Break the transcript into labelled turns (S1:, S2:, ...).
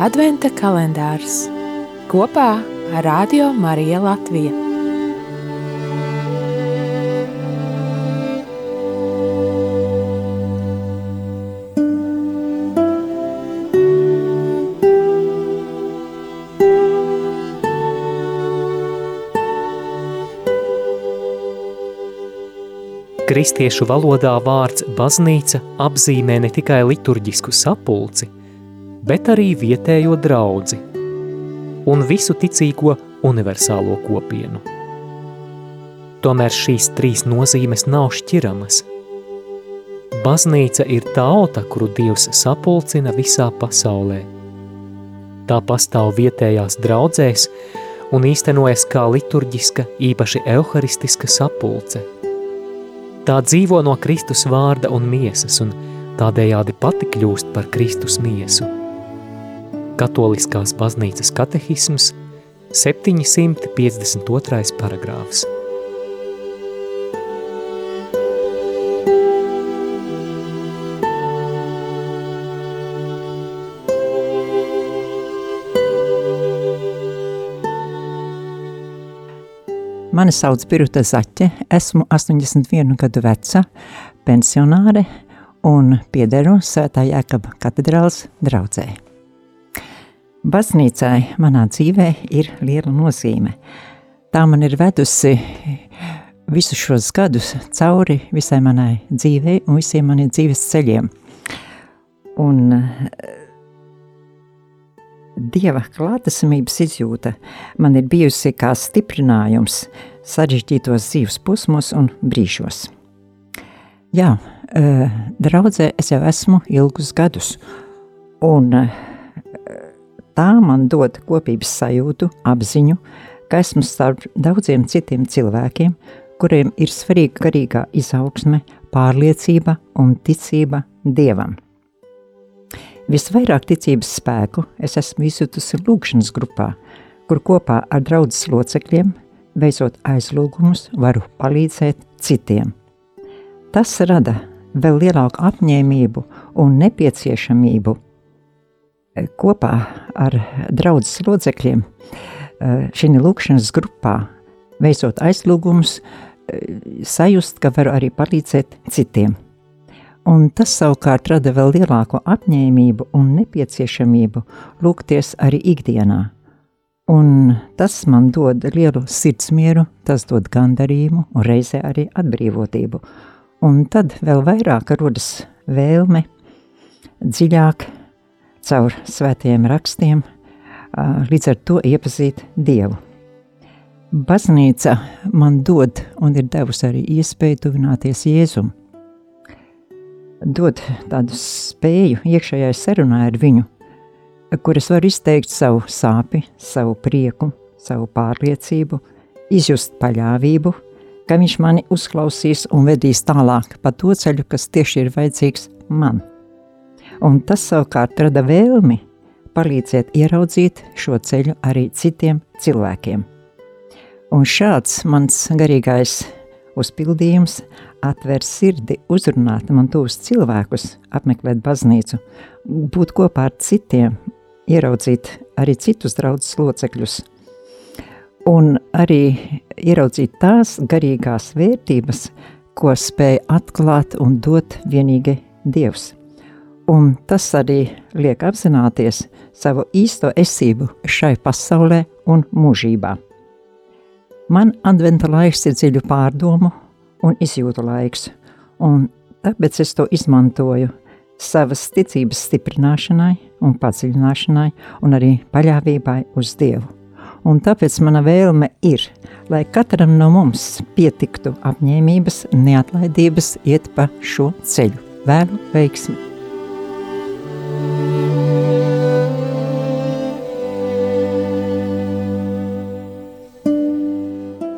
S1: Adventa kalendārs kopā ar Radio Mariju Latviju.
S2: Kristiešu valodā vārds baznīca apzīmē ne tikai liturģisku sapulci, bet arī vietējo draudzi un visu ticīgo universālo kopienu. Tomēr šīs trīs nozīmes nav šķiramas. Baznīca ir tauta, kuru Dievs sapulcina visā pasaulē. Tā pastāv vietējās draudzēs un īstenojas kā liturģiska, īpaši euharistiska sapulce – Tā dzīvo no Kristus vārda un miesas, un tādējādi pati kļūst par Kristus miesu. Katoliskās baznīcas katehisms 752. paragrāfs.
S3: Mani sauc Birta Zaķe, esmu 81 gadu veca, pensionāre un piederu Svētā Jēkaba katedrāls draudzē. Baznīcai manā dzīvē ir liela nozīme. Tā man ir vedusi visus šos gadus cauri visai manai dzīvei un visiem maniem dzīves ceļiem. Un Dieva klātesamības izjūta man ir bijusi kā stiprinājums sarežģītos dzīves posmos un brīžos. Jā, draudzē es jau esmu ilgus gadus, un tā man dod kopības sajūtu, apziņu, ka esmu starp daudziem citiem cilvēkiem, kuriem ir svarīga garīgā izaugsme, pārliecība un ticība Dievam. Visvairāk ticības spēku es esmu izjutusi lūkšanas grupā, kur kopā ar draudzes locekļiem, veicot aizlūgumus, varu palīdzēt citiem. Tas rada vēl lielāku apņēmību un nepieciešamību kopā ar draudzes locekļiem eh, šī lūkšanas grupā, veicot aizlūgumus, eh, sajust, ka varu arī palīdzēt citiem un tas savukārt rada vēl lielāku apņēmību un nepieciešamību lūgties arī ikdienā. Un tas man dod lielu sirdsmieru, tas dod gandarījumu un reizē arī atbrīvotību. Un tad vēl vairāk rodas vēlme dziļāk caur svētajiem rakstiem, līdz ar to iepazīt Dievu. Baznīca man dod un ir devusi arī iespēju tuvināties Jēzumam dod tādu spēju iekšējai sarunai ar viņu, kur es varu izteikt savu sāpi, savu prieku, savu pārliecību, izjust paļāvību, ka viņš mani uzklausīs un vedīs tālāk pa to ceļu, kas tieši ir vajadzīgs man. Un tas savukārt rada vēlmi palīdzēt ieraudzīt šo ceļu arī citiem cilvēkiem. Un šāds mans garīgais uzpildījums atver sirdi, uzrunāt man tos cilvēkus, apmeklēt baznīcu, būt kopā ar citiem, ieraudzīt arī citus draugus locekļus, un arī ieraudzīt tās garīgās vērtības, ko spēja atklāt un dot vienīgi Dievs. Un tas arī liek apzināties savu īsto esību šai pasaulē un mūžībā. Man adventa laiks ir dziļu pārdomu un izjūtu laiks, un tāpēc es to izmantoju savas ticības stiprināšanai un padziļināšanai, un arī paļāvībai uz Dievu. Un tāpēc mana vēlme ir, lai katram no mums pietiktu apņēmības, neatlaidības iet pa šo ceļu. Vēlu veiksmi!